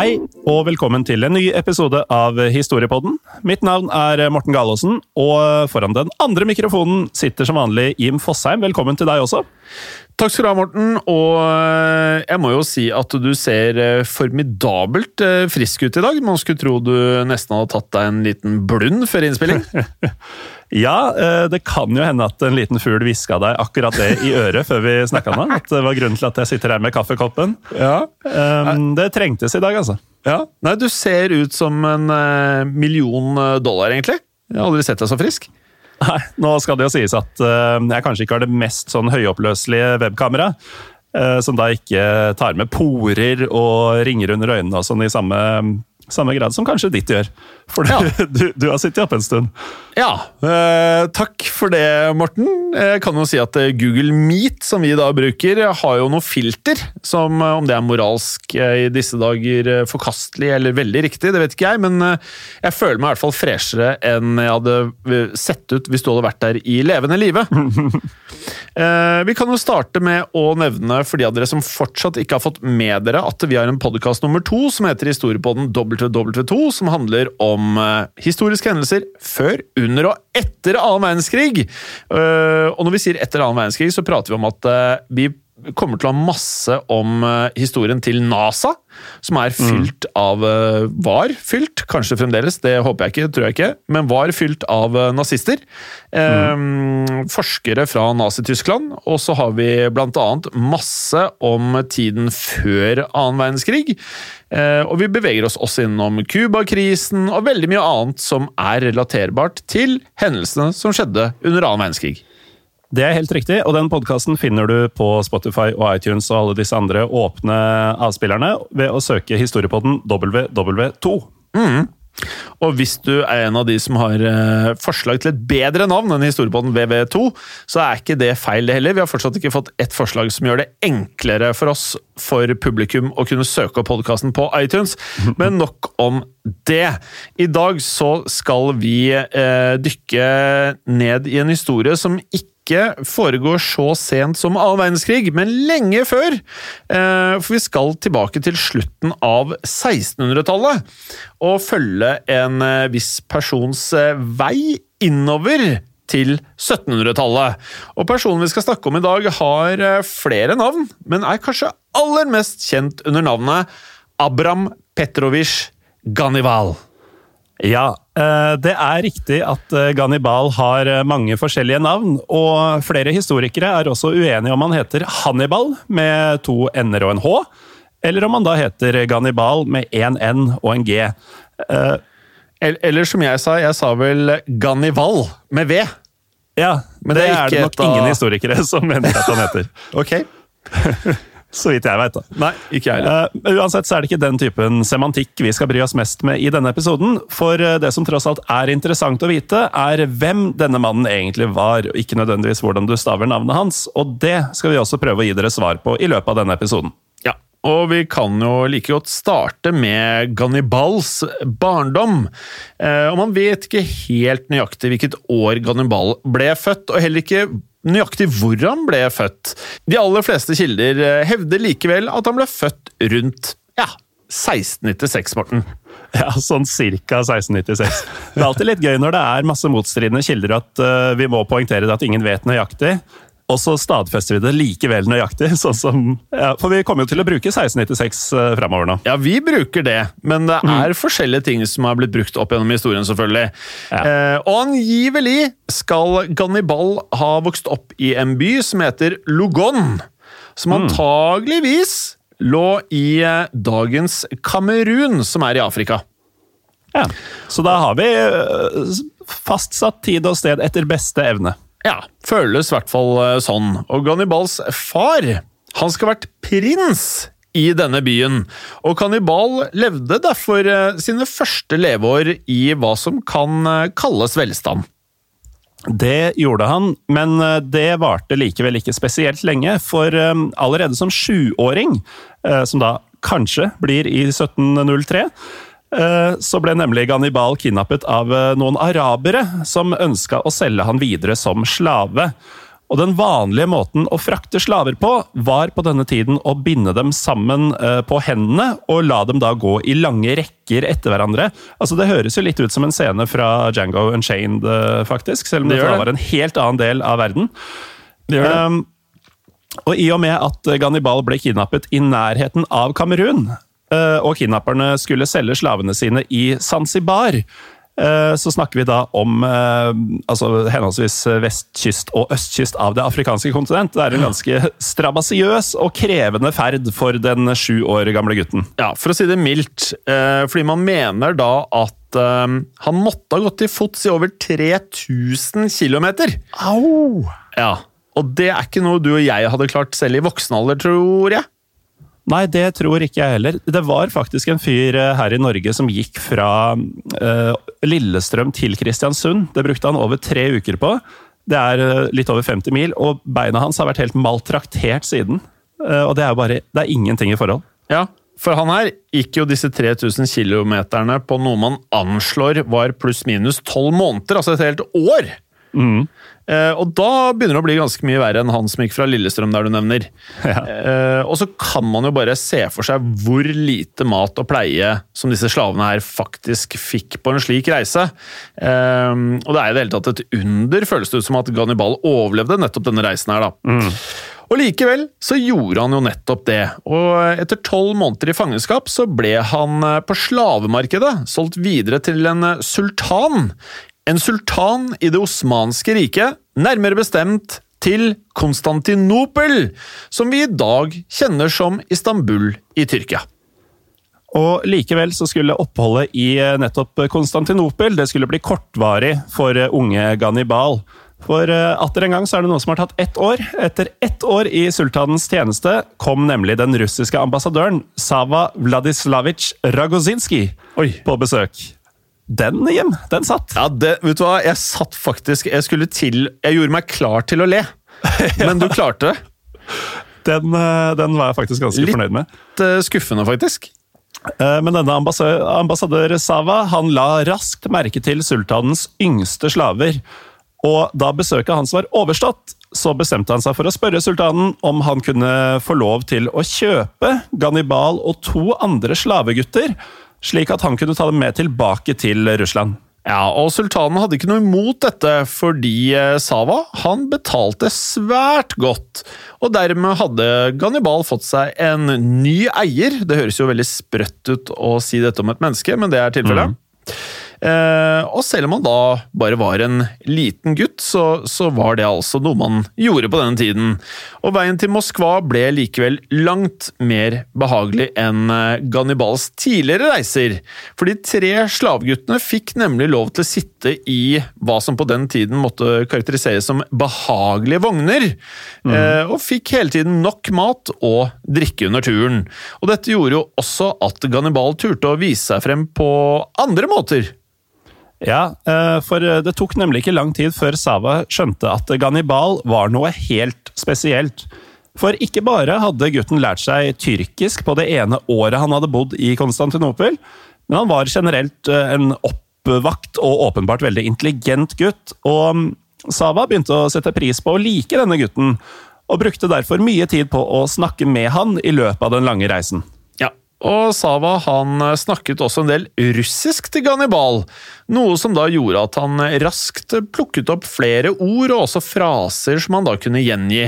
Hei, og velkommen til en ny episode av Historiepodden. Mitt navn er Morten Galaasen, og foran den andre mikrofonen sitter som vanlig Jim Fosheim. Velkommen til deg også. Takk skal du ha, Morten. Og eh, jeg må jo si at du ser eh, formidabelt eh, frisk ut i dag. Man skulle tro du nesten hadde tatt deg en liten blund før innspilling. Ja, det kan jo hende at en liten fugl hviska deg akkurat det i øret før vi snakka nå. At det var grunnen til at jeg sitter her med kaffekoppen. Ja. Det trengtes i dag, altså. ja. Nei, du ser ut som en million dollar, egentlig. Jeg har aldri sett deg så frisk. Nei, nå skal det jo sies at eh, jeg kanskje ikke har det mest sånn høyoppløselige webkameraet. eh, som da ikke tar med porer og ringer under øynene og sånn i samme, samme grad som kanskje ditt gjør. For du, Ja. du, du har sittet oppe en stund. Ja, eh, takk for det, Morten. Jeg kan jo si at eh, Google Meet, som vi da bruker, har jo noe filter som, eh, om det er moralsk eh, i disse dager forkastelig eller veldig riktig, det vet ikke jeg, men jeg føler meg i hvert fall freshere enn jeg hadde sett ut hvis du hadde vært der i levende live. Eh, Vi kan jo starte med å nevne, for de av dere som fortsatt ikke har fått med dere, at vi har en podkast nummer to som heter Historiepodden WW2, som handler om eh, historiske hendelser før, under og etter annen verdenskrig. Eh, Og når vi sier etter annen verdenskrig, så prater vi om at eh, vi kommer til å ha masse om eh, historien til NASA, som er fylt av eh, Var fylt, kanskje fremdeles, det håper jeg ikke, tror jeg ikke, men var fylt av eh, nazister. Mm. Forskere fra Nazi-Tyskland, og så har vi annet masse om tiden før annen verdenskrig. Og vi beveger oss også innom Cuba-krisen og veldig mye annet som er relaterbart til hendelsene som skjedde under annen verdenskrig. Det er helt riktig, og den podkasten finner du på Spotify og iTunes og alle disse andre åpne avspillerne ved å søke historiepodden WW2. Og hvis du er en av de som har eh, forslag til et bedre navn enn historiepodden WW2, så er ikke det feil det heller. Vi har fortsatt ikke fått ett forslag som gjør det enklere for oss, for publikum, å kunne søke opp podkasten på iTunes. Men nok om det. I dag så skal vi eh, dykke ned i en historie som ikke foregår så sent som annen verdenskrig, men lenge før. Eh, For vi skal tilbake til slutten av 1600-tallet og følge en eh, viss persons eh, vei innover til 1700-tallet. Og personen vi skal snakke om i dag, har flere navn, men er kanskje aller mest kjent under navnet Abram Petrovitsj Ganival. Ja, eh, det er riktig at eh, Gannibal har eh, mange forskjellige navn, og flere historikere er også uenige om han heter Hannibal med to n-er og en h, eller om han da heter Gannibal med én n og en g. Eller, eller som jeg sa, jeg sa vel Ganival med V. Ja, Men det, det er er det nok da... ingen historikere som mener at han heter. Ok. Så vidt jeg vet, da. Nei, ikke jeg heller. Uh, uansett så er det ikke den typen semantikk vi skal bry oss mest med i denne episoden. For eh, det som tross alt er interessant å vite, er hvem denne mannen egentlig var, og ikke nødvendigvis hvordan du staver navnet hans. Og det skal vi også prøve å gi dere svar på i løpet av denne episoden. Ja, og vi kan jo like godt starte med Gannibals barndom. Eh, og man vet ikke helt nøyaktig hvilket år Gannibal ble født, og heller ikke nøyaktig hvor han ble født. De aller fleste kilder eh, hevder likevel at han ble født rundt ja, 1696, Morten. Ja, sånn cirka 1696. Det er alltid litt gøy når det er masse motstridende kilder at uh, vi må poengtere det at ingen vet nøyaktig. Og så stadfester vi det likevel nøyaktig. sånn som, ja, For vi kommer jo til å bruke 1696 uh, framover nå. Ja, vi bruker det, men det er mm. forskjellige ting som har blitt brukt opp gjennom historien, selvfølgelig. Ja. Eh, og angivelig skal Gannibal ha vokst opp i en by som heter Lugon. Som mm. antageligvis lå i eh, dagens Kamerun, som er i Afrika. Ja, Så da har vi eh, fastsatt tid og sted etter beste evne. Ja, føles i hvert fall eh, sånn. Og Gannibals far han skal ha vært prins i denne byen, og Kannibal levde derfor sine første leveår i hva som kan kalles velstand. Det gjorde han, men eh, det varte likevel ikke spesielt lenge. For eh, allerede som sjuåring, eh, som da kanskje blir i 1703, så ble nemlig Gannibal kidnappet av noen arabere som ønska å selge han videre som slave. Og Den vanlige måten å frakte slaver på, var på denne tiden å binde dem sammen eh, på hendene og la dem da gå i lange rekker etter hverandre. Altså Det høres jo litt ut som en scene fra Django Unchained, eh, faktisk. Selv om det, det var en helt annen del av verden. Det gjør det. Um, og i og med at Gannibal ble kidnappet i nærheten av Kamerun, eh, og kidnapperne skulle selge slavene sine i Zanzibar, Eh, så snakker vi da om eh, altså henholdsvis vestkyst og østkyst av det afrikanske kontinent. Det er en ganske strabasiøs og krevende ferd for den sju år gamle gutten. Ja, for å si det mildt. Eh, fordi man mener da at han måtte ha gått til fots i over 3000 km. Au! Ja, og det er ikke noe du og jeg hadde klart selv i voksen alder, tror jeg. Nei, det tror ikke jeg heller. Det var faktisk en fyr eh, her i Norge som gikk fra uh, Lillestrøm til Kristiansund. Det brukte han over tre uker på. Det er uh, litt over 50 mil, og beina hans har vært helt maltraktert siden. Uh, og det er bare Det er ingenting i forhold. Ja, for han her gikk jo disse 3000 km på noe man anslår var pluss-minus tolv måneder, altså et helt år! Mm. Eh, og da begynner det å bli ganske mye verre enn han som gikk fra Lillestrøm, der du nevner. Ja. Uh, og så kan man jo bare se for seg hvor lite mat og pleie som disse slavene her faktisk fikk på en slik reise. Uh, og det er i det hele tatt et under, føles det ut som at Gannibal overlevde nettopp denne reisen her, da. Mm. Og likevel så gjorde han jo nettopp det, og etter tolv måneder i fangenskap så ble han på slavemarkedet solgt videre til en sultan en sultan i det osmanske riket, nærmere bestemt til Konstantinopel, som vi i dag kjenner som Istanbul i Tyrkia. Og Likevel så skulle oppholdet i eh, nettopp Konstantinopel det skulle bli kortvarig for eh, unge Gannibal. For eh, atter en gang så er det noe som har tatt ett år. Etter ett år i sultanens tjeneste kom nemlig den russiske ambassadøren Sava Vladislavitsj Ragozinskij på besøk. Den, Jim, den satt. Ja, det, vet du hva? Jeg satt faktisk Jeg skulle til Jeg gjorde meg klar til å le, ja. men du klarte det. Den, eh, den, var jeg faktisk ganske Litt fornøyd med. Litt eh, skuffende, faktisk. Eh, men denne ambassadør Sava han la raskt merke til sultanens yngste slaver. Og da besøket hans var overstått, så bestemte han seg for å spørre sultanen om han kunne få lov til å kjøpe Gannibal og to andre slavegutter slik at han kunne ta dem med tilbake til Russland. Ja, og Sultanen hadde ikke noe imot dette, fordi eh, Sava han betalte svært godt. Og dermed hadde Gannibal fått seg en ny eier. Det høres jo veldig sprøtt ut å si dette om et menneske, men det er tilfellet. Mm. Eh, og selv om han da bare var en liten gutt, så, så, var det altså noe man gjorde på denne tiden. Og veien til Moskva ble likevel langt mer behagelig enn eh, Gannibals tidligere reiser. For de tre slaveguttene fikk nemlig lov til å sitte i hva som på den tiden måtte karakteriseres som behagelige vogner, mm. eh, og fikk hele tiden nok mat og drikke under turen. Og dette gjorde jo også at Gannibal turte å vise seg frem på andre måter. Ja, eh, for det tok nemlig ikke lang tid før Sava skjønte at Gannibal var noe helt spesielt. For ikke bare hadde gutten lært seg tyrkisk på det ene året han hadde bodd i Konstantinopel, men han var generelt eh, en oppvakt og åpenbart veldig intelligent gutt. Og mm, Sava begynte å sette pris på å like denne gutten, og brukte derfor mye tid på å snakke med han i løpet av den lange reisen. Og Sava han snakket også en del russisk til Gannibal, noe som da gjorde at han raskt plukket opp flere ord og også fraser som han da kunne gjengi.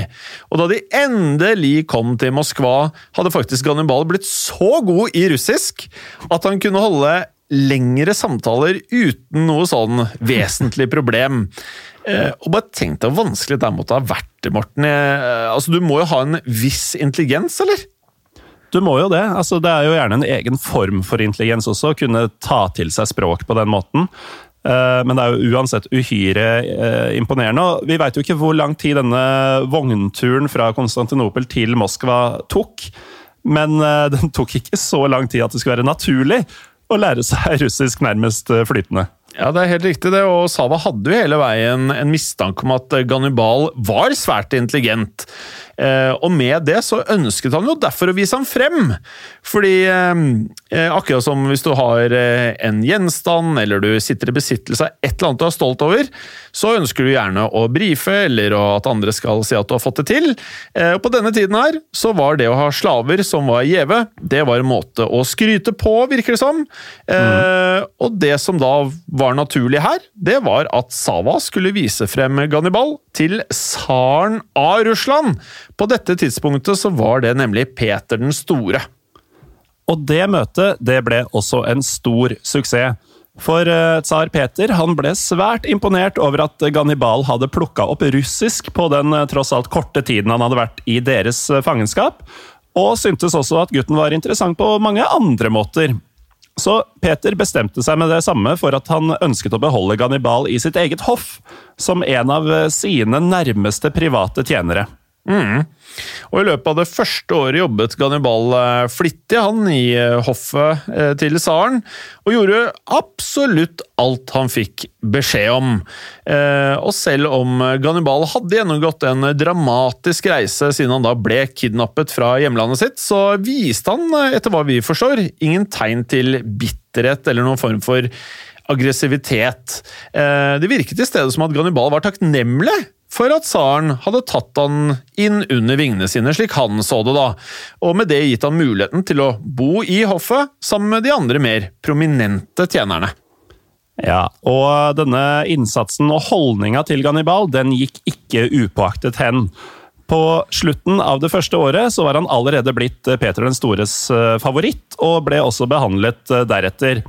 Og da de endelig kom til Moskva, hadde faktisk Gannibal blitt så god i russisk at han kunne holde lengre samtaler uten noe sånn vesentlig problem. Eh, og bare tenk deg hvor vanskelig det måtte ha vært, Morten. Eh, altså, du må jo ha en viss intelligens, eller? Du må jo det. Altså, det er jo gjerne en egen form for intelligens også, å kunne ta til seg språk på den måten. Eh, men det er jo uansett uhyre imponerende. og Vi veit jo ikke hvor lang tid denne vognturen fra Konstantinopel til Moskva tok. Men den tok ikke så lang tid at det skulle være naturlig å lære seg russisk nærmest flytende. Ja, det er helt riktig det, og Sava hadde jo hele veien en mistanke om at Gannibal var svært intelligent. Eh, og med det så ønsket han jo derfor å vise ham frem. Fordi eh, eh, akkurat som hvis du har en gjenstand, eller du sitter i besittelse av et eller annet du er stolt over, så ønsker du gjerne å brife, eller at andre skal si at du har fått det til. Og på denne tiden her så var det å ha slaver som var gjeve, det var en måte å skryte på, virker det som. Mm. Og det som da var naturlig her, det var at Sava skulle vise frem Gannibal til tsaren av Russland. På dette tidspunktet så var det nemlig Peter den store. Og det møtet det ble også en stor suksess. For eh, tsar Peter han ble svært imponert over at Gannibal hadde plukka opp russisk på den eh, tross alt korte tiden han hadde vært i deres eh, fangenskap, og syntes også at gutten var interessant på mange andre måter. Så Peter bestemte seg med det samme for at han ønsket å beholde Gannibal i sitt eget hoff, som en av sine nærmeste private tjenere. Mm. Og I løpet av det første året jobbet Gannibal eh, flittig han i eh, hoffet eh, til tsaren, og gjorde absolutt alt han fikk beskjed om. Og selv om Gannibal hadde gjennomgått en dramatisk reise siden han da ble kidnappet fra hjemlandet sitt, så viste han, etter hva vi forstår, ingen tegn til bitterhet eller noen form for aggressivitet. Det virket i stedet som at Gannibal var takknemlig for at tsaren hadde tatt han inn under vingene sine, slik han så det, da, og med det gitt han muligheten til å bo i hoffet sammen med de andre mer prominente tjenerne. Ja, og denne innsatsen og holdninga til Gannibal den gikk ikke upåaktet hen. På slutten av det første året så var han allerede blitt Peter den stores eh, favoritt, og ble også behandlet eh, deretter.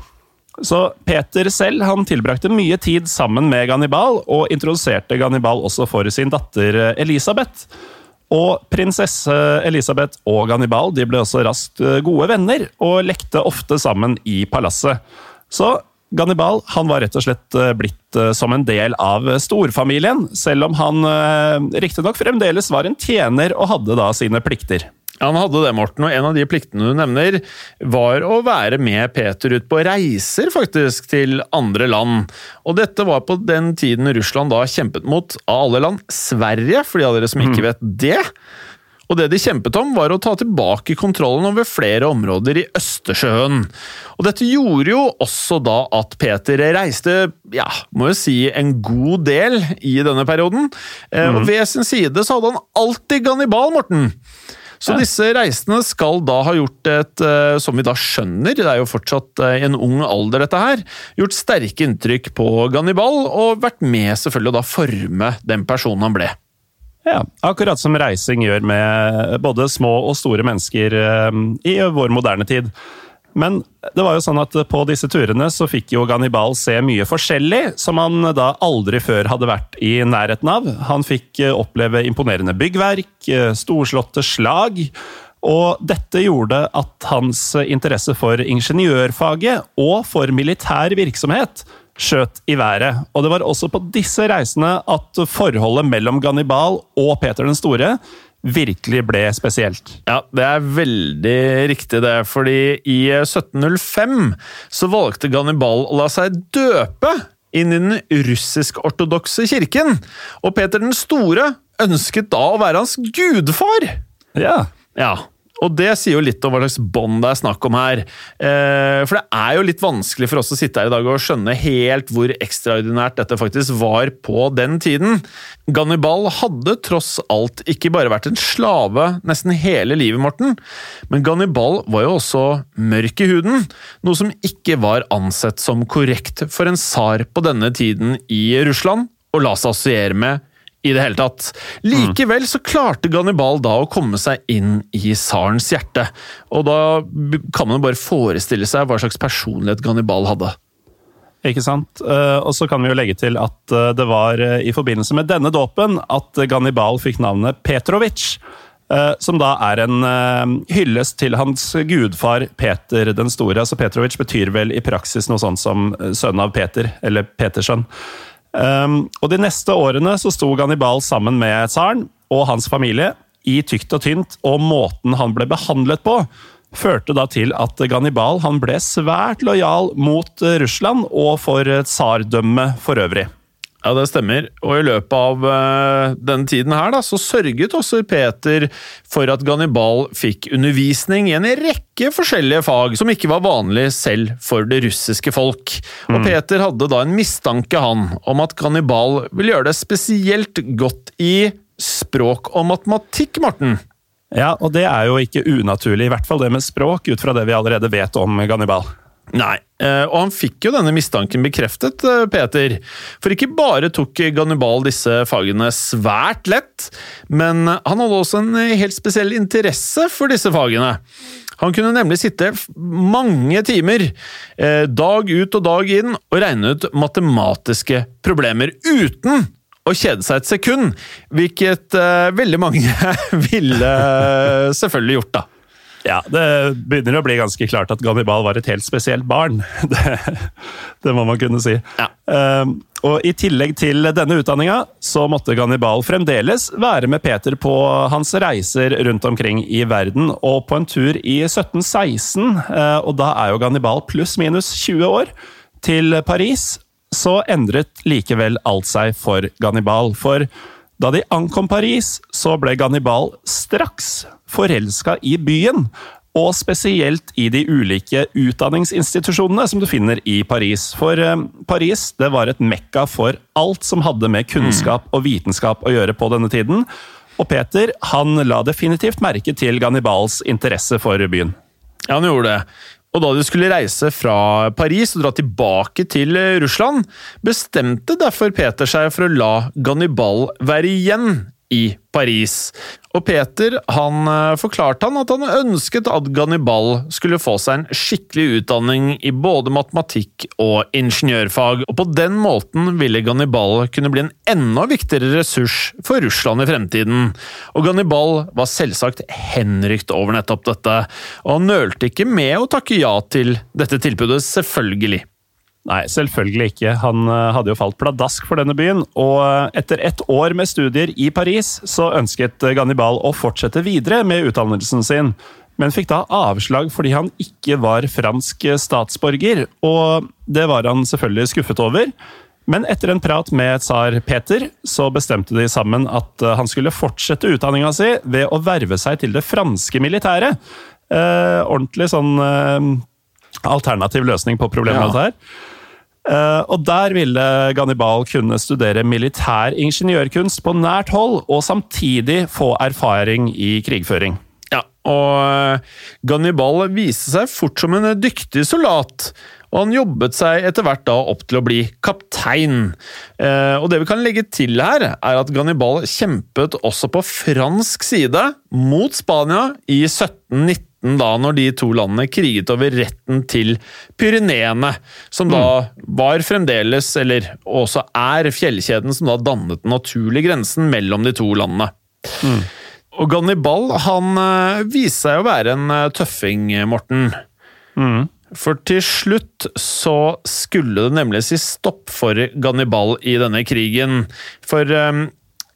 Så Peter selv han tilbrakte mye tid sammen med Gannibal, og introduserte Gannibal også for sin datter eh, Elisabeth. Og prinsesse Elisabeth og Gannibal de ble også raskt eh, gode venner, og lekte ofte sammen i palasset. Så Gannibal han var rett og slett eh, blitt som en del av storfamilien, selv om han riktignok fremdeles var en tjener og hadde da sine plikter. Han hadde det, Morten, og en av de pliktene du nevner, var å være med Peter ut på reiser, faktisk, til andre land. Og dette var på den tiden Russland da kjempet mot, av alle land, Sverige, for de av dere som ikke mm. vet det. Og det de kjempet om, var å ta tilbake kontrollen over flere områder i Østersjøen. Og dette gjorde jo også da at Peter reiste, ja, må jo si, en god del i denne perioden. Mm. Og ved sin side så hadde han alltid Gannibal, Morten. Så disse reisene skal da ha gjort et, eh, som vi da skjønner, det er jo fortsatt eh, en ung alder dette her, gjort sterke inntrykk på Gannibal, og vært med selvfølgelig å da forme den personen han ble. Ja, akkurat som reising gjør med både små og store mennesker eh, i vår moderne tid. Men det var jo sånn at på disse turene så fikk jo Gannibal se mye forskjellig, som han da aldri før hadde vært i nærheten av. Han fikk eh, oppleve imponerende byggverk, eh, storslåtte slag. Og dette gjorde at hans interesse for ingeniørfaget og for militær virksomhet skjøt i været. Og det var også på disse reisene at forholdet mellom Gannibal og Peter den store virkelig ble spesielt. Ja, det er veldig riktig det, fordi i 1705 så valgte Gannibal å la seg døpe inn i den russisk-ortodokse kirken, og Peter den store ønsket da å være hans gudfar. Ja. Ja, og det sier jo litt om hva slags bånd det er snakk om her. Eh, for det er jo litt vanskelig for oss å sitte her i dag og skjønne helt hvor ekstraordinært dette faktisk var på den tiden. Gannibal hadde tross alt ikke bare vært en slave nesten hele livet, Morten, men Gannibal var jo også mørk i huden, noe som ikke var ansett som korrekt for en tsar på denne tiden i Russland og la seg assosiere med i det hele tatt. Likevel så klarte Gannibal da å komme seg inn i tsarens hjerte. Og da kan man bare forestille seg hva slags personlighet Gannibal hadde. Ikke sant? Eh, og så kan vi jo legge til at eh, det var eh, i forbindelse med denne dåpen at Gannibal fikk navnet Petrovic. Som da er en hyllest til hans gudfar Peter den store. Altså Petrovic betyr vel i praksis noe sånt som sønn av Peter, eller Petersønn. Um, og De neste årene så sto Gannibal sammen med tsaren og hans familie i tykt og tynt, og måten han ble behandlet på, førte da til at Gannibal ble svært lojal mot Russland og for tsardømmet for øvrig. Ja, det stemmer. Og i løpet av uh, denne tiden her, da, så sørget også Peter for at Gannibal fikk undervisning i en rekke forskjellige fag som ikke var vanlig selv for det russiske folk. Og mm. Peter hadde da en mistanke, han, om at Gannibal ville gjøre det spesielt godt i språk og matematikk, Morten. Ja, og det er jo ikke unaturlig, i hvert fall det med språk, ut fra det vi allerede vet om Gannibal. Nei, eh, og han fikk jo denne mistanken bekreftet, eh, Peter. For ikke bare tok Gannibal disse fagene svært lett, men han hadde også en helt spesiell interesse for disse fagene. Han kunne nemlig sitte mange timer, eh, dag ut og dag inn, og regne ut matematiske problemer uten å kjede seg et sekund, hvilket veldig mange ville selvfølgelig gjort, da. Ja, det begynner å bli ganske klart at Gannibal var et helt spesielt barn. Det, det må man kunne si. Ja. Um, og I tillegg til denne utdanninga så måtte Gannibal fremdeles være med Peter på hans reiser rundt omkring i verden, og på en tur i 1716, uh, eh, og da er jo Gannibal pluss-minus 20 år, til Paris, så endret likevel alt seg for Gannibal. For da de ankom Paris, så ble Gannibal straks forelska i byen. Og spesielt i de ulike utdanningsinstitusjonene som du finner i Paris. For eh, Paris det var et mekka for alt som hadde med kunnskap og vitenskap å gjøre på denne tiden. Og Peter han la definitivt merke til Gannibals interesse for byen. Ja, han gjorde det. Og da de skulle reise fra Paris og dra tilbake til Russland, bestemte derfor Peter seg for å la Gannibal være igjen i Paris. Og Peter han eh, forklarte han at han ønsket at Gannibal skulle få seg en skikkelig utdanning i både matematikk og ingeniørfag, og på den måten ville Gannibal kunne bli en enda viktigere ressurs for Russland i fremtiden. Og Gannibal var selvsagt henrykt over nettopp dette, og han nølte ikke med å takke ja til dette tilbudet, selvfølgelig. Nei, selvfølgelig ikke. Han eh, hadde jo falt pladask for denne byen, og eh, etter ett år med studier i Paris, så ønsket Gannibal å fortsette videre med utdannelsen sin, men fikk da avslag fordi han ikke var fransk statsborger, og det var han selvfølgelig skuffet over. Men etter en prat med tsar Peter, så bestemte de sammen at eh, han skulle fortsette utdanninga si ved å verve seg til det franske militæret. Eh, ordentlig sånn eh, alternativ løsning på problemet ja. her. Uh, og der ville Gannibal kunne studere militær ingeniørkunst på nært hold, og samtidig få erfaring i krigføring. Ja, og eh, Gannibal viste seg fort som en dyktig soldat, og han jobbet seg etter hvert da opp til å bli kaptein. Uh, og det vi kan legge til her, er at Gannibal kjempet også på fransk side mot Spania i 1719 da når de to landene kriget over retten til Pyreneene, som da var fremdeles, eller også er, fjellkjeden som da dannet den naturlige grensen mellom de to landene. Mm. Og Gannibal han uh, viste seg å være en uh, tøffing, Morten. Mm. For til slutt så skulle det nemlig si stopp for Gannibal i denne krigen. For um,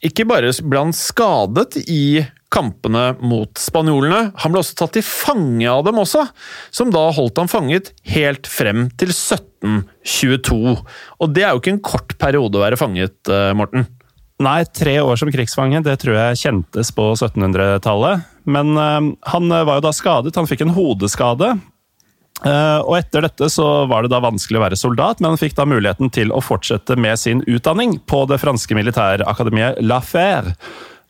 ikke bare ble han skadet i kampene mot spanjolene. Han ble også tatt til fange av dem også, som da holdt han fanget helt frem til 1722. Og det er jo ikke en kort periode å være fanget, eh, Morten. Nei, tre år som krigsfange, det tror jeg kjentes på 1700-tallet. Men øh, han var jo da skadet, han fikk en hodeskade. Uh, og etter dette så var det da vanskelig å være soldat, men han fikk da muligheten til å fortsette med sin utdanning på det franske militærakademiet La Fère.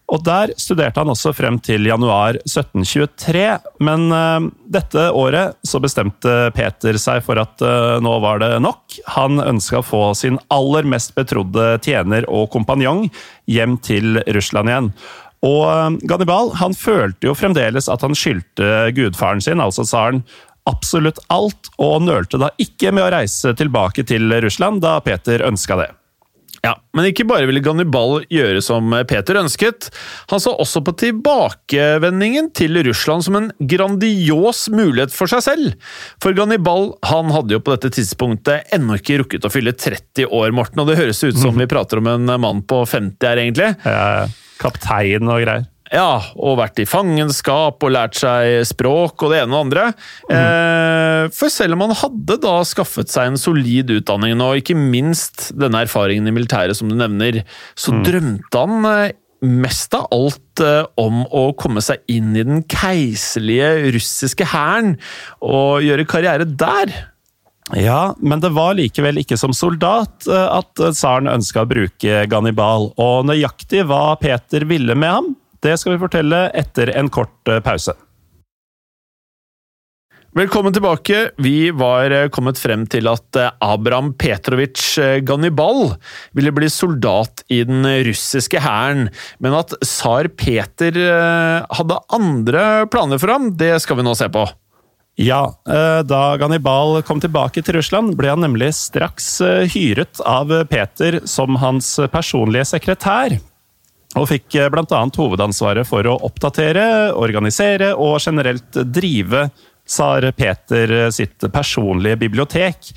Og Der studerte han også frem til januar 1723, men uh, dette året så bestemte Peter seg for at uh, nå var det nok. Han ønska å få sin aller mest betrodde tjener og kompanjong hjem til Russland igjen. Og uh, Gannibal han følte jo fremdeles at han skyldte gudfaren sin, altså tsaren, absolutt alt, og nølte da ikke med å reise tilbake til Russland da Peter ønska det. Ja, Men ikke bare ville Gannibal gjøre som Peter ønsket, han så også på tilbakevendingen til Russland som en grandios mulighet for seg selv. For Gannibal han hadde jo på dette tidspunktet ennå ikke rukket å fylle 30 år, Morten, og det høres ut som vi prater om en mann på 50 her, egentlig. Ja, kaptein og greier. Ja, og vært i fangenskap og lært seg språk og det ene og det andre. Mm. Eh, for selv om han hadde da skaffet seg en solid utdanning, og ikke minst denne erfaringen i militæret som du nevner, så mm. drømte han eh, mest av alt eh, om å komme seg inn i den keiserlige russiske hæren og gjøre karriere der. Ja, men det var likevel ikke som soldat at tsaren ønska å bruke Gannibal, og nøyaktig hva Peter ville med ham, det skal vi fortelle etter en kort eh, pause. Velkommen tilbake. Vi var eh, kommet frem til at eh, Abraham Petrovitsj Gannibal ville bli soldat i den russiske hæren, men at tsar Peter hadde andre planer for ham, det skal vi nå se på. Ja, da Gannibal kom tilbake til Russland, ble han nemlig straks hyret av Peter som hans personlige sekretær og fikk eh, bl.a. hovedansvaret for å oppdatere, organisere og generelt drive tsar Peter eh, sitt personlige bibliotek.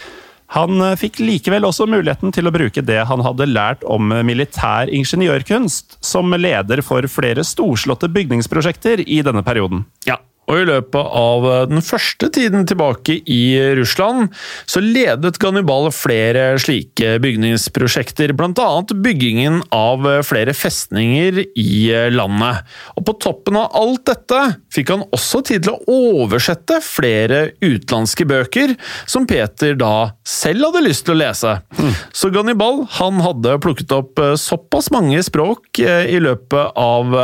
Han eh, fikk likevel også muligheten til å bruke det han hadde lært om militær ingeniørkunst, som leder for flere storslåtte bygningsprosjekter i denne perioden. Ja, og i løpet av eh, den første tiden tilbake i Russland, så ledet Gannibal flere slike bygningsprosjekter, bl.a. byggingen av flere festninger i eh, landet. Og på toppen av alt dette fikk han også tid til å oversette flere utenlandske bøker, som Peter da selv hadde lyst til å lese. Mm. Så Gannibal han hadde plukket opp eh, såpass mange språk i løpet av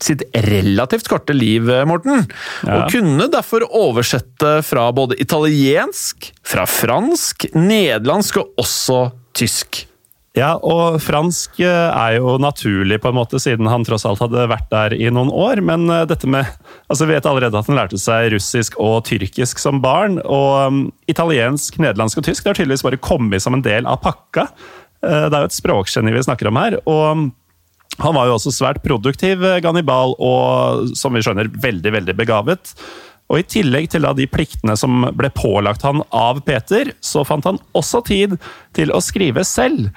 sitt relativt korte liv, Morten. Ja. Og kunne derfor oversette fra både italiensk, fra fransk, nederlandsk og også tysk. Ja, og fransk eh, er jo naturlig, på en måte, siden han tross alt hadde vært der i noen år. Men eh, dette med Altså, vi vet allerede at han lærte seg russisk og tyrkisk som barn. Og um, italiensk, nederlandsk og tysk det har tydeligvis bare kommet som en del av pakka. Uh, det er jo et språkgeni vi snakker om her. og um, han var jo også svært produktiv eh, Gannibal, og som vi skjønner, veldig, veldig begavet. Og I tillegg til de pliktene som ble pålagt han av Peter, så fant han også tid til å skrive selv.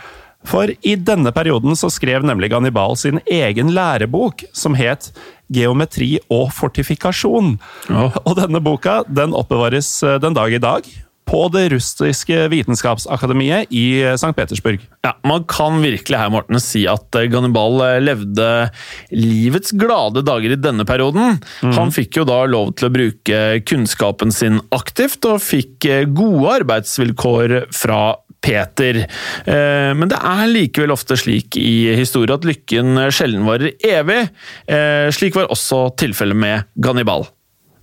For i denne perioden så skrev nemlig Gannibal sin egen lærebok, som het Geometri og fortifikasjon. Ja. Og denne boka den oppbevares eh, den dag i dag på det russiske vitenskapsakademiet i St. Petersburg. Ja, Man kan virkelig her Morten, si at eh, Gannibal eh, levde livets glade dager i denne perioden. Mm. Han fikk jo da lov til å bruke kunnskapen sin aktivt, og fikk eh, gode arbeidsvilkår fra Peter. Men det er likevel ofte slik i historie at lykken sjelden varer evig. Slik var også tilfellet med Gannibal.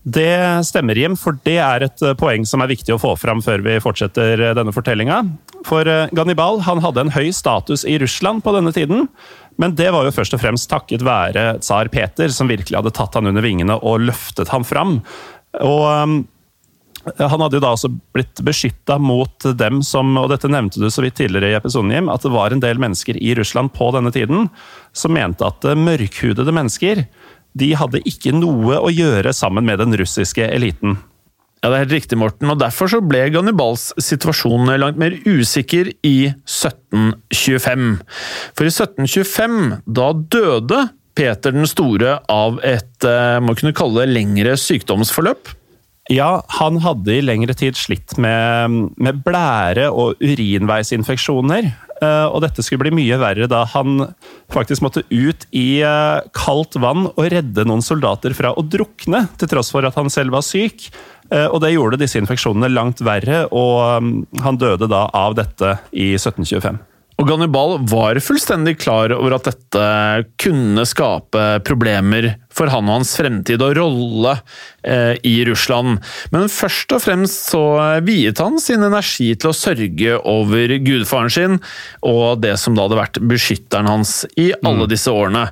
Det stemmer, Jim, for det er et eh, poeng som er viktig å få fram før vi fortsetter eh, denne fortellinga. For eh, Gannibal han hadde en høy status i Russland på denne tiden. Men det var jo først og fremst takket være tsar Peter, som virkelig hadde tatt han under vingene og løftet ham fram. Og han hadde jo da også blitt beskytta mot dem som, og dette nevnte du så vidt tidligere i episoden, Jim, at det var en del mennesker i Russland på denne tiden som mente at mørkhudede mennesker de hadde ikke noe å gjøre sammen med den russiske eliten. Ja, det er helt riktig, Morten, og derfor så ble Gannibals situasjon langt mer usikker i 1725. For i 1725, da døde Peter den store av et man må kunne kalle lengre sykdomsforløp. Ja, han hadde i lengre tid slitt med, med blære- og urinveisinfeksjoner. Eh, og dette skulle bli mye verre da han faktisk måtte ut i eh, kaldt vann og redde noen soldater fra å drukne, til tross for at han selv var syk. Eh, Og det gjorde disse infeksjonene langt verre, og mm, han døde da av dette i 1725. Og Gannibal var fullstendig klar over at dette kunne skape problemer for han og hans fremtid og rolle eh, i Russland. Men først og fremst så viet han sin energi til å sørge over gudfaren sin og det som da hadde vært beskytteren hans i alle disse årene.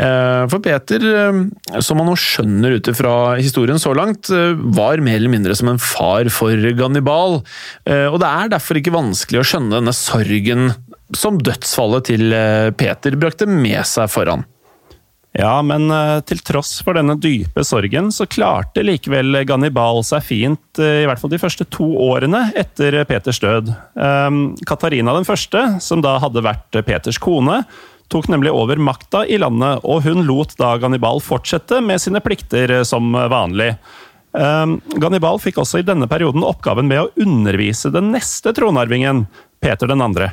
Eh, for Peter, eh, som man nå skjønner ut ifra historien så langt, eh, var mer eller mindre som en far for Gannibal. Eh, og det er derfor ikke vanskelig å skjønne denne sorgen som dødsfallet til eh, Peter brakte med seg foran. Ja, men eh, til tross for denne dype sorgen, så klarte likevel Gannibal seg fint, eh, i hvert fall de første to årene etter Peters død. Um, Katarina den første, som da hadde vært Peters kone, tok nemlig over makta i landet, og hun lot da Gannibal fortsette med sine plikter som vanlig. Um, Gannibal fikk også i denne perioden oppgaven med å undervise den neste tronarvingen, Peter den andre.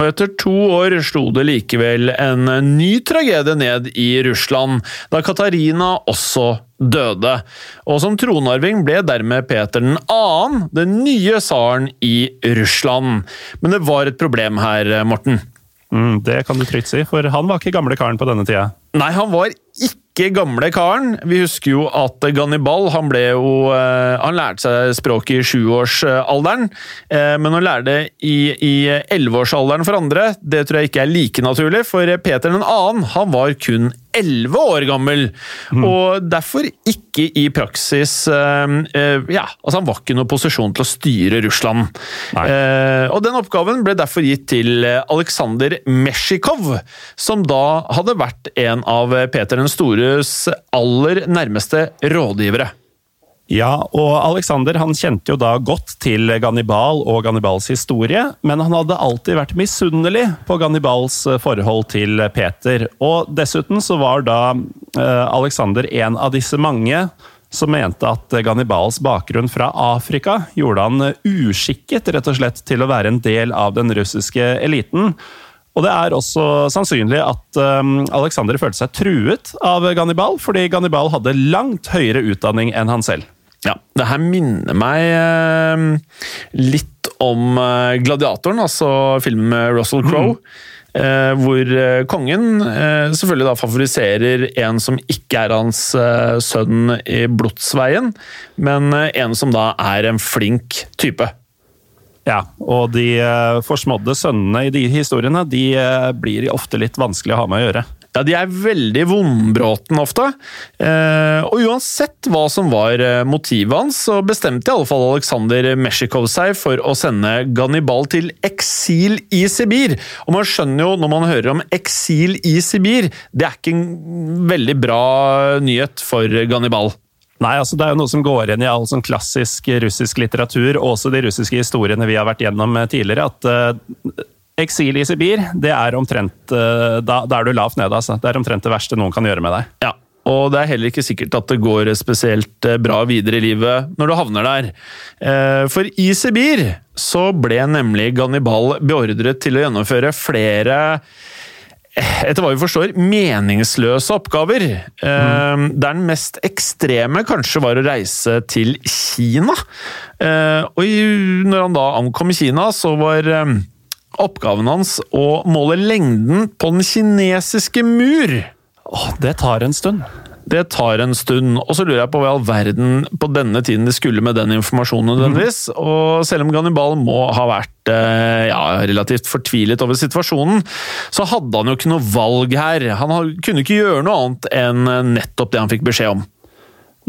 Og etter to år slo det likevel en ny tragedie ned i Russland, da Katarina også døde. Og som tronarving ble dermed Peter den annen den nye tsaren i Russland. Men det var et problem her, Morten. Mm, det kan du trygt si, for han var ikke gamle karen på denne tida. Nei, han var ikke gamle karen. Vi husker jo at Gannibal han ble jo eh, Han lærte seg språket i sjuårsalderen, eh, men å lære det i elleveårsalderen for andre, det tror jeg ikke er like naturlig, for Peter den annen han var kun elleve år gammel, og derfor ikke i praksis uh, uh, Ja, altså han var ikke i noen posisjon til å styre Russland. Eh, og den oppgaven ble derfor gitt til Aleksandr Meshikov, som da hadde vært en av Peter den stores aller nærmeste rådgivere. Ja, og Alexander han kjente jo da godt til Gannibal og Gannibals historie, men han hadde alltid vært misunnelig på Gannibals eh, forhold til Peter. Og dessuten så var da eh, Alexander en av disse mange som mente at Gannibals bakgrunn fra Afrika gjorde han uskikket rett og slett til å være en del av den russiske eliten. Og det er også sannsynlig at Alexander følte seg truet av Gannibal, fordi Gannibal hadde langt høyere utdanning enn han selv. Ja, det her minner meg eh, litt om eh, Gladiatoren, altså filmen med Russell Crowe. Eh, hvor eh, kongen eh, selvfølgelig da favoriserer en som ikke er hans eh, sønn i blodsveien, men en som da er en flink type. Ja, og de forsmådde sønnene i de historiene de blir ofte litt vanskelig å ha med å gjøre. Ja, De er veldig vondbråten ofte. Eh, og uansett hva som var eh, motivet hans, så bestemte i alle fall Aleksandr Meshikov seg for å sende Gannibal til eksil i Sibir. Og man skjønner jo når man hører om eksil i Sibir, det er ikke en veldig bra nyhet for Gannibal. Nei, altså Det er jo noe som går igjen i all sånn klassisk russisk litteratur, og også de russiske historiene vi har vært gjennom eh, tidligere. at Eksil i Sibir, det er omtrent eh, Da, da er du lavt nede, altså. Det er omtrent det verste noen kan gjøre med deg. Ja, og det er heller ikke sikkert at det går spesielt eh, bra videre i livet når du havner der. Eh, For i Sibir så ble nemlig Gannibal beordret til å gjennomføre flere etter hva vi forstår, meningsløse oppgaver. Mm. Der den mest ekstreme kanskje var å reise til Kina. Og når han da ankom Kina, så var oppgaven hans å måle lengden på den kinesiske mur. Åh, det tar en stund. Det tar en stund, og så lurer jeg på hva i all verden på denne tiden de skulle med den informasjonen nødvendigvis. Og selv om Gannibal må ha vært eh, ja, relativt fortvilet over situasjonen, så hadde han jo ikke noe valg her. Han kunne ikke gjøre noe annet enn nettopp det han fikk beskjed om.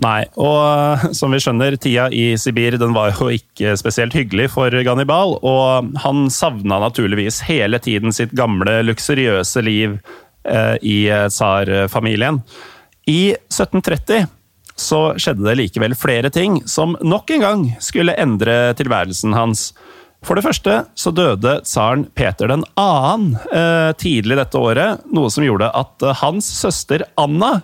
Nei, og eh, som vi skjønner, tida i Sibir den var jo ikke spesielt hyggelig for Gannibal, og han savna naturligvis hele tiden sitt gamle, luksuriøse liv eh, i eh, tsarfamilien. I 1730 så skjedde det likevel flere ting som nok en gang skulle endre tilværelsen hans. For det første så døde tsaren Peter 2. Eh, tidlig dette året, noe som gjorde at eh, hans søster Anna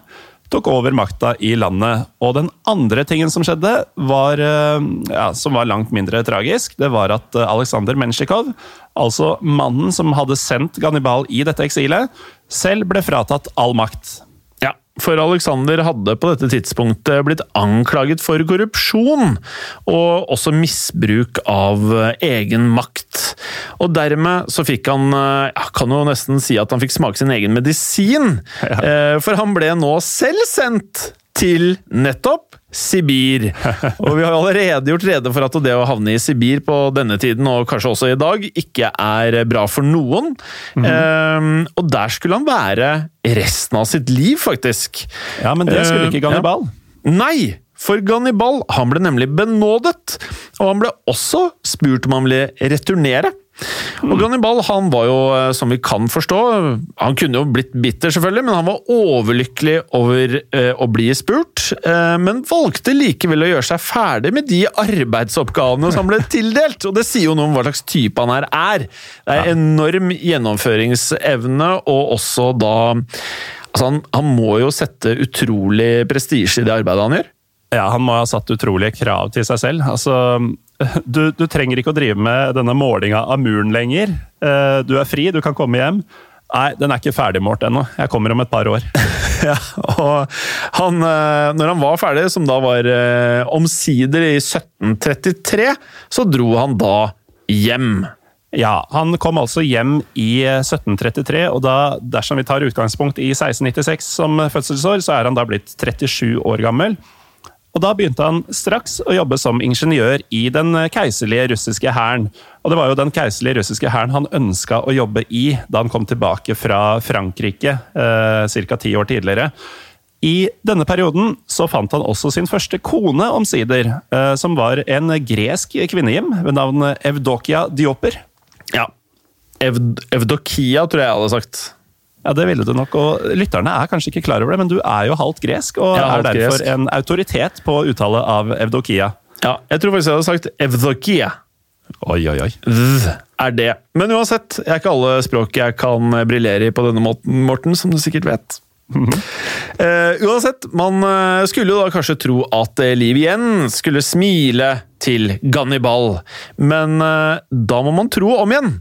tok over makta i landet. Og den andre tingen som skjedde, var, eh, ja, som var langt mindre tragisk, det var at eh, Aleksandr Mensjikov, altså mannen som hadde sendt Gannibal i dette eksilet, selv ble fratatt all makt. For Alexander hadde på dette tidspunktet blitt anklaget for korrupsjon, og også misbruk av eh, egen makt. Og dermed så fikk han ja, Kan jo nesten si at han fikk smake sin egen medisin. Ja. For han ble nå selv sendt til nettopp Sibir. Og vi har allerede gjort rede for at det å havne i Sibir på denne tiden, og kanskje også i dag, ikke er bra for noen. Mm -hmm. og der skulle han være resten av sitt liv, faktisk. Ja, men det skulle ikke Gannibal. Ja. Nei! For Gannibal han ble nemlig benådet, og han ble også spurt om han ville returnere. Og Gannibal han var jo, eh, som vi kan forstå Han kunne jo blitt bitter, selvfølgelig, men han var overlykkelig over eh, å bli spurt. Eh, men valgte likevel å gjøre seg ferdig med de arbeidsoppgavene som ble tildelt. Og det sier jo noe om hva slags type han her er. Det er enorm gjennomføringsevne, og også da Altså, han, han må jo sette utrolig prestisje i det arbeidet han gjør. Ja, han må ha satt utrolige krav til seg selv. Altså, du, du, trenger ikke å drive med denne målinga av muren lenger. Eh, du er fri, du kan komme hjem. Nei, den er ikke ferdigmålt ennå. Jeg kommer om et par år. ja, og han, eh, når han var ferdig, som da var eh, omsider i 1733, så dro han da hjem. Ja, han kom altså hjem i 1733, og da, dersom vi tar utgangspunkt i 1696 som fødselsår, så er han da blitt 37 år gammel. Og Da begynte han straks å jobbe som ingeniør i den keiserlige russiske hæren. Og det var jo den keiserlige russiske hæren han ønska å jobbe i da han kom tilbake fra Frankrike eh, ca. ti år tidligere. I denne perioden så fant han også sin første kone, omsider, eh, som var en gresk kvinnehjem ved navn Evdokia Dioper. Ja. Ev Evdokia, tror jeg jeg hadde sagt. Ja, det ville du nok. Og lytterne er kanskje ikke klar over det, men du er jo halvt gresk, og er derfor gresk. en autoritet på uttale av Evdokia. Ja, jeg tror faktisk jeg hadde sagt Evdokia. Oi, oi, oi. V er det. Men uansett, jeg er ikke alle språk jeg kan briljere i på denne måten, Morten, som du sikkert vet. Uh, uansett, man uh, skulle jo da kanskje tro at Liv igjen skulle smile til Gannibal, men uh, da må man tro om igjen.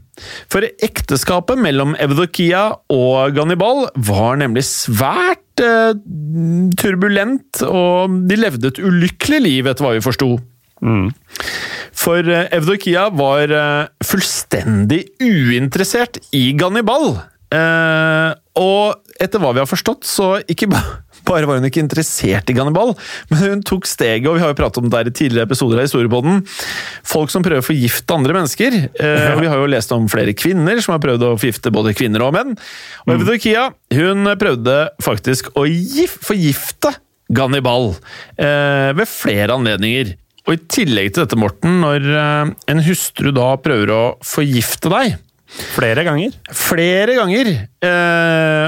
For ekteskapet mellom Evdokia og Gannibal var nemlig svært turbulent, og de levde et ulykkelig liv, etter hva vi forsto. Mm. For Evdokia var fullstendig uinteressert i Gannibal. Og etter hva vi har forstått, så ikke bare var hun ikke interessert i Gannibal, men hun tok steget, og vi har jo pratet om det der i tidligere episoder av Historiepodden. Folk som prøver å forgifte andre mennesker. Uh, vi har jo lest om flere kvinner som har prøvd å forgifte både kvinner og menn. Og mm. Evdokia hun prøvde faktisk å forgifte Gannibal eh, ved flere anledninger. Og i tillegg til dette, Morten, når en hustru da prøver å forgifte deg Flere ganger? Flere ganger. Eh,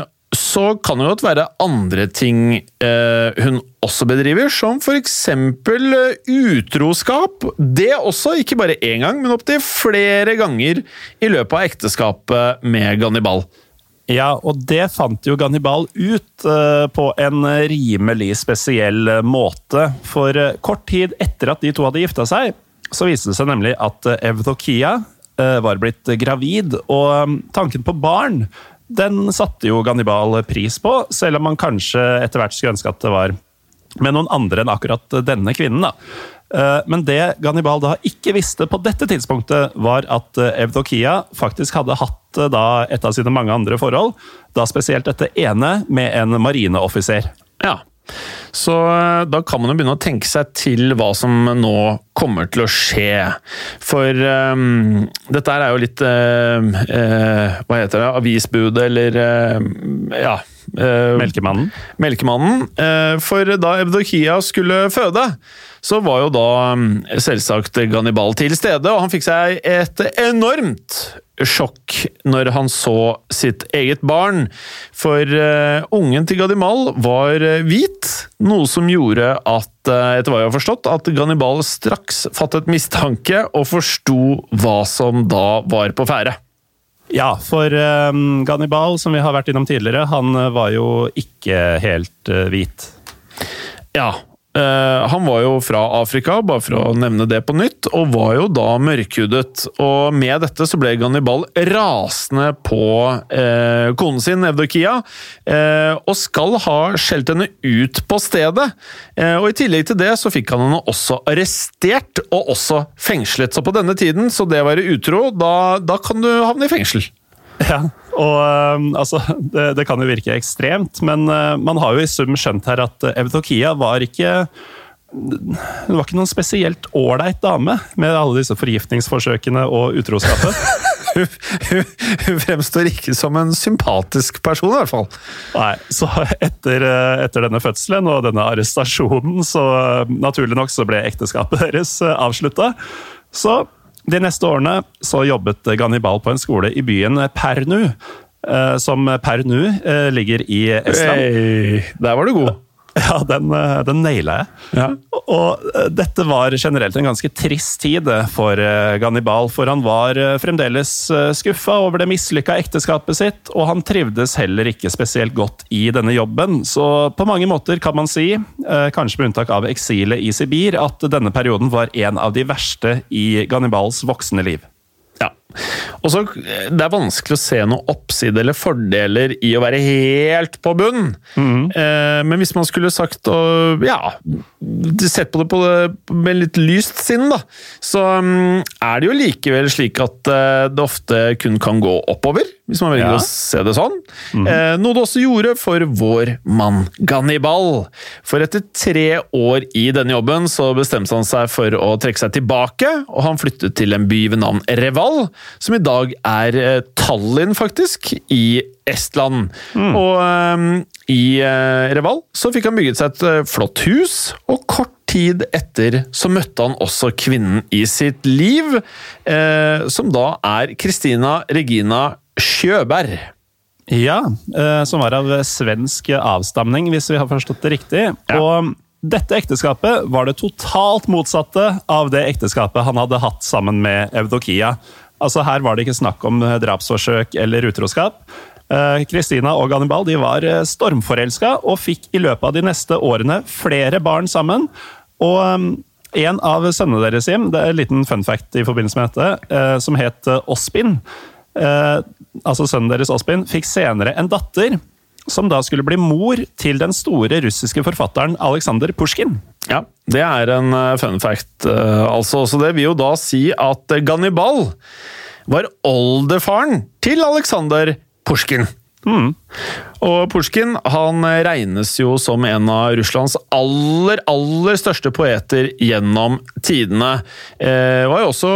så kan det godt være andre ting eh, hun også bedriver, som f.eks. Eh, utroskap. Det også, ikke bare én gang, men opptil flere ganger i løpet av ekteskapet med Gannibal. Ja, og det fant jo Gannibal ut uh, på en rimelig spesiell måte. For uh, kort tid etter at de to hadde gifta seg, så viste det seg nemlig at Evdokia Eh, var blitt gravid, og um, tanken på barn den satte jo Gannibal pris på, selv om man kanskje etter hvert skulle ønske at det var med noen andre enn akkurat denne kvinnen. da. Eh, men det Gannibal da ikke visste på dette tidspunktet, var at eh, Evdokia faktisk hadde hatt da et av sine mange andre forhold. Da spesielt dette ene med en marineoffiser. Ja. Så eh, da kan man jo begynne å tenke seg til hva som nå kommer til å skje. For um, dette er jo litt uh, uh, Hva heter det? Avisbudet, eller uh, Ja. Melkemannen? Melkemannen. for da Evdokia skulle føde, så var jo da um, selvsagt Gannibal til stede, og han fikk seg et enormt sjokk når han så sitt eget barn. For uh, ungen til Gadimal var uh, hvit, noe som gjorde at, uh, etter hva jeg har forstått, at Gannibal straks fattet mistanke og forsto hva som da var på ferde. Ja, for um, Gannibal, som vi har vært innom tidligere, han eh, var jo ikke helt hvit. Ja, Eh, han var jo fra Afrika, bare for å nevne det på nytt, og var jo da mørkhudet. Og med dette så ble Gannibal rasende på eh, konen sin, Evdokia, eh, og skal ha skjelt henne ut på stedet. Eh, og I tillegg til det så fikk han henne også arrestert, og også fengslet. Så på denne tiden, så det å være utro, da, da kan du havne i fengsel. Ja, og uh, altså, det, det, kan jo virke ekstremt, men uh, man har jo i sum skjønt her at Evdokia var ikke hun var ikke noen spesielt ålreit dame med alle disse forgiftningsforsøkene og utroskapet. hun fremstår ikke som en sympatisk person, i hvert fall. Nei, så etter, eh, etter denne fødselen og denne arrestasjonen, så naturlig nok så ble ekteskapet deres avslutta. Så de neste årene så jobbet Gannibal på en skole i byen Pernu, eh, som per nå eh, ligger i Estland. Hey, der var du god! Ja, den, eh, den naila jeg. Ja. Og eh, dette var generelt en ganske trist tid for eh, Gannibal, for han var fremdeles skuffa over det mislykka ekteskapet sitt, og han trivdes heller ikke spesielt godt i denne jobben. Så på mange måter kan man si, kanskje med unntak av eksilet i Sibir, at denne perioden var en av de verste i Gannibals voksne liv. Ja. Og så, Det er vanskelig å se noe oppside eller fordeler i å være helt på bunn. Mm. Eh, men hvis man skulle sagt og ja, sett på det, på det med litt lyst sinn, da, så um, er det jo likevel slik at uh, det ofte kun kan gå oppover, hvis man velger ja. å se det sånn. Mm. Eh, noe det også gjorde for vår mann Gannibal. For etter tre år i denne jobben så bestemte han seg for å trekke seg tilbake, og han flyttet til en by ved navn Reval som i dag er eh, Tallinn, faktisk, i Estland. Mm. Og um, i uh, Reval så fikk han bygget seg et uh, flott hus, og kort tid etter så møtte han også kvinnen i sitt liv, uh, som da er Kristina Regina Sjøberg. Ja, som var av svensk avstamning, hvis vi har forstått det riktig. Ja. Og dette ekteskapet var det totalt motsatte av det ekteskapet han hadde hatt sammen med Evdokia. Altså Her var det ikke snakk om eh, drapsforsøk eller utroskap. Kristina eh, og Gannibal de var eh, stormforelska og fikk i løpet av de neste årene flere barn sammen. Og en av sønnene deres, Jim, det er en liten fun fact i forbindelse med dette, som het Ospin. Altså sønnen deres Ospin fikk senere en datter som da skulle bli mor til den store russiske forfatteren Aleksandr Pusjkin. Ja, det er en eh, fun fact, eh, altså. Så det vil jo da si at Gannibal var oldefaren til Aleksander Pusjkin. Mm. Og Pusjkin han regnes jo som en av Russlands aller, aller største poeter gjennom tidene. Eh, var jo også,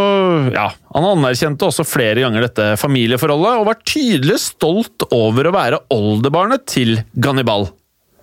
ja, Han anerkjente også flere ganger dette familieforholdet, og var tydelig stolt over å være oldebarnet til Gannibal.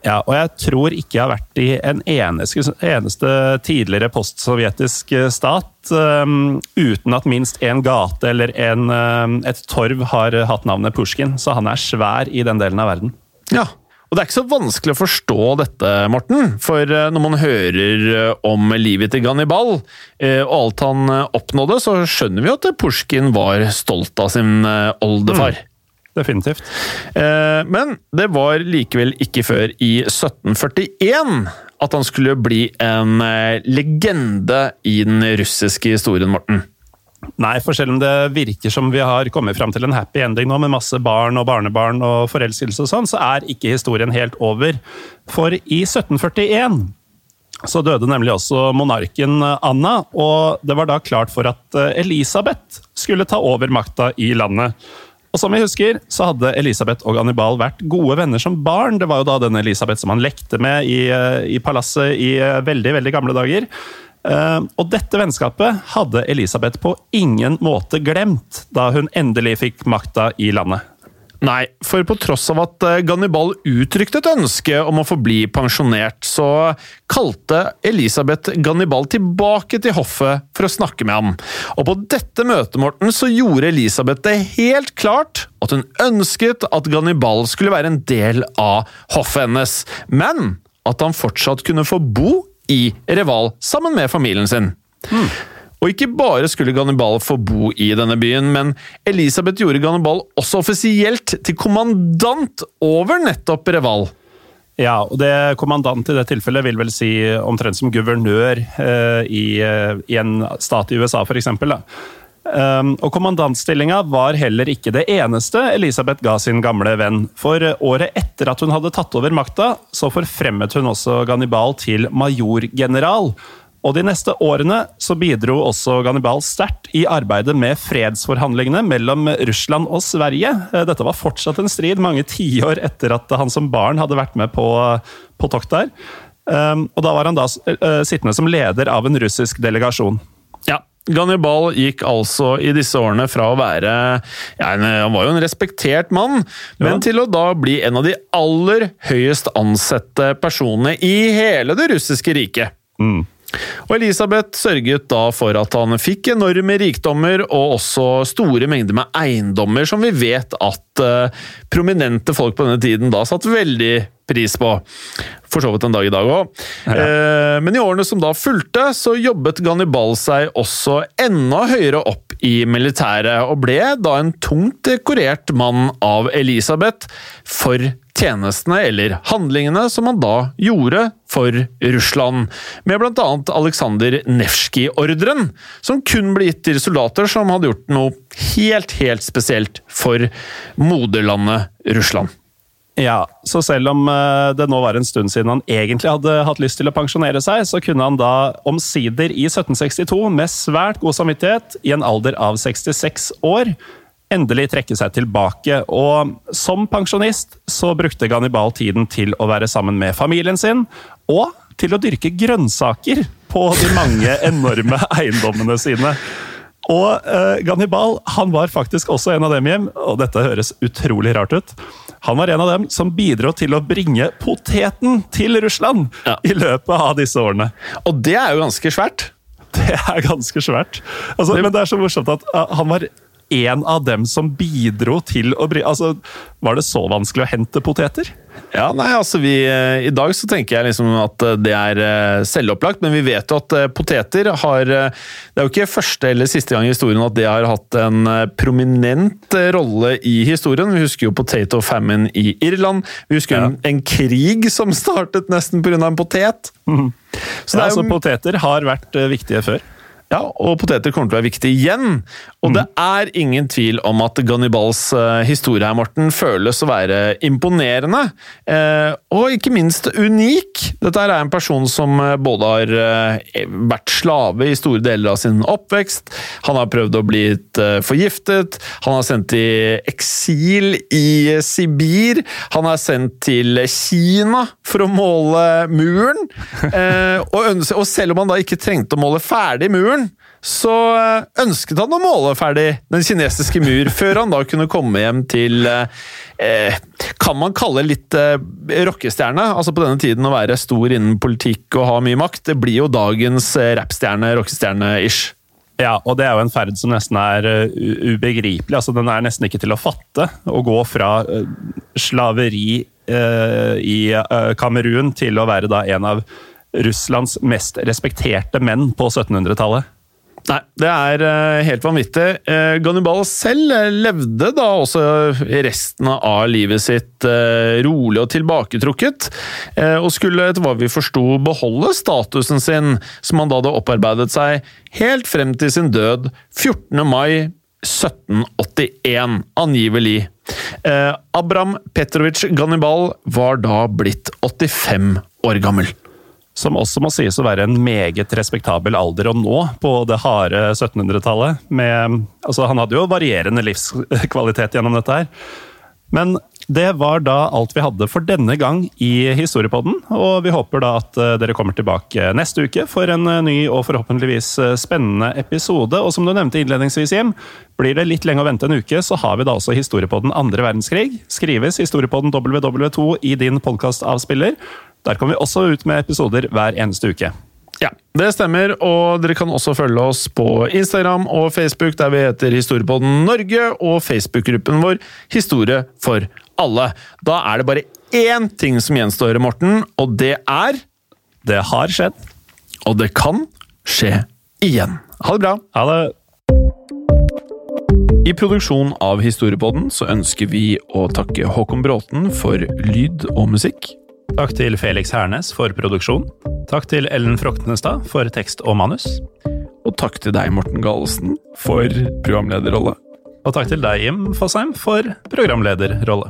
Ja, og jeg tror ikke jeg har vært i en eneste, eneste tidligere postsovjetisk eh, stat um, uten at minst en gate eller en, um, et torv har hatt navnet Pushkin. Så han er svær i den delen av verden. Ja, og Det er ikke så vanskelig å forstå dette, Morten. For eh, når man hører om livet til Gannibal og alt han oppnådde, så skjønner vi at Pushkin var stolt av sin oldefar. Mm. Definitivt. Eh, men det var likevel ikke før i 1741 at han skulle bli en eh, legende i den russiske historien, Morten. Nei, for selv om det virker som vi har kommet fram til en happy ending nå, med masse barn og barnebarn og forelskelse og sånn, så er ikke historien helt over. For i 1741 så døde nemlig også monarken Anna, og det var da klart for at eh, Elisabeth skulle ta over makta i landet. Og som vi husker, så hadde Elisabeth og Annibal vært gode venner som barn. Det var jo da denne Elisabeth som han lekte med i, eh, i palasset i eh, veldig, veldig gamle dager. Uh, og dette vennskapet hadde Elisabeth på ingen måte glemt da hun endelig fikk makta i landet. Nei, for på tross av at eh, Gannibal uttrykte et ønske om å forbli pensjonert, så kalte Elisabeth Gannibal tilbake til hoffet for å snakke med ham. Og på dette møtet, Morten, så gjorde Elisabeth det helt klart at hun ønsket at Gannibal skulle være en del av hoffet hennes, men at han fortsatt kunne få bo i Reval sammen med familien sin. Hmm. Og ikke bare skulle Gannibal få bo i denne byen, men Elisabeth gjorde Gannibal også offisielt til kommandant over nettopp Reval. Ja, og det kommandant i det tilfellet vil vel si omtrent som guvernør eh, i, eh, i, en stat i USA, f.eks. Um, og kommandantstillinga var heller ikke det eneste Elisabeth ga sin gamle venn. For året etter at hun hadde tatt over makta, så forfremmet hun også Gannibal til majorgeneral. Og de neste årene så bidro også Gannibal sterkt i arbeidet med fredsforhandlingene mellom Russland og Sverige. Eh, dette var fortsatt en strid mange tiår etter at han som barn hadde vært med på, på tokt der. Um, og da var han da uh, sittende som leder av en russisk delegasjon. Ja, Gannibal gikk altså i disse årene fra å være ja, Han var jo en respektert mann, men ja. til å da bli en av de aller høyest ansette personene i hele det russiske riket. Mm. Og Elisabeth sørget da for at han fikk enorme rikdommer og også store mengder med eiendommer, som vi vet at uh, prominente folk på denne tiden da satt veldig pris på. For så vidt en dag i dag òg. Ja. Uh, men i årene som da fulgte, så jobbet Gannibal seg også enda høyere opp i militæret, og ble da en tungt dekorert mann av Elisabeth for tjenestene eller handlingene som han da gjorde for Russland, med bl.a. Aleksandr Nevskij-ordren, som kun ble gitt til soldater som hadde gjort noe helt, helt spesielt for moderlandet Russland. Ja, så selv om eh, det nå var en stund siden han egentlig hadde hatt lyst til å pensjonere seg, så kunne han da omsider i 1762, med svært god samvittighet, i en alder av 66 år, endelig trekke seg tilbake. Og som pensjonist så brukte Gannibal tiden til å være sammen med familien sin, og til å dyrke grønnsaker på de mange enorme eiendommene sine. Og uh, Gannibal han var faktisk også en av dem hjem, og dette høres utrolig rart ut. Han var en av dem som bidro til å bringe poteten til Russland ja. i løpet av disse årene. Og det er jo ganske svært. Det er ganske svært. Altså, men det er så morsomt at uh, han var en av dem som bidro til å bry... Altså, var det så vanskelig å hente poteter? Ja, nei, altså vi, eh, I dag så tenker jeg liksom at eh, det er eh, selvopplagt, men vi vet jo at poteter har Det er jo ikke første eller siste gang i historien at det har hatt en prominent rolle i historien. Vi husker jo potato famine i Irland. Vi husker ja. en, en, krig som startet nesten pga. en potet. Mm. Så, ja, jo, så poteter har vært viktige før? Ja, og poteter kommer til å være viktig igjen. Og mm. det er ingen tvil om at Gannibals uh, historie her, Morten, føles å være imponerende. Uh, og ikke minst unik. Dette er en person som uh, både har vært slave i store deler av sin oppvekst, han har prøvd å bli forgiftet, han har sendt i eksil i Sibir, han er sendt til Kina for å måle muren. og, selv om han da ikke trengte å måle ferdig muren, så eh, ønsket han å måle ferdig den kinesiske mur, før han da kunne komme hjem til eh, Kan man kalle litt eh, rockestjerne? Altså på denne tiden å være stor innen politikk og ha mye makt. Det blir jo dagens eh, rappstjerne, rockestjerne-ish. Ja, og det er jo en ferd som nesten er ubegripelig. Altså, den er nesten ikke til å fatte. Å gå fra slaveri uh, i Kamerun til å være da en av Russlands mest respekterte menn på 1700-tallet. Nei, det er uh, helt vanvittig. Uh, Gannibal selv uh, levde da også resten av livet sitt rolig og tilbaketrukket, og skulle etter hva vi forsto beholde statusen sin, som han da hadde opparbeidet seg helt frem til sin død 14. mai 1781, angivelig. Abram Petrovic Gannibal var da blitt 85 år gammel som også må sies å være en meget respektabel alder å nå på det harde 1700-tallet. Altså, han hadde jo varierende livskvalitet gjennom dette her. Men det var da alt vi hadde for denne gang i Historiepodden. Og vi håper da at eh, dere kommer tilbake neste uke for en eh, ny og forhåpentligvis eh, spennende episode. Og som du nevnte innledningsvis, Jim, blir det litt lenge å vente en uke, så har vi da også Historiepodden andre verdenskrig. Skrives Historiepodden WW2 i din podkastavspiller. Der kommer vi også ut med episoder hver eneste uke. Ja, det stemmer, og dere kan også følge oss på Instagram og Facebook, der vi heter Historiepodden Norge, og Facebook-gruppen vår Historie for alle. Da er det bare én ting som gjenstår, Morten, og det er Det har skjedd. Og det kan skje igjen. Ha det bra! Ha det! I produksjonen av Historiepodden så ønsker vi å takke Håkon Bråten for lyd og musikk. Takk til Felix Hernes for produksjon. Takk til Ellen Froktenestad for tekst og manus. Og takk til deg, Morten Galesen, for programlederrolle. Og takk til deg, Jim Fosheim, for programlederrolle.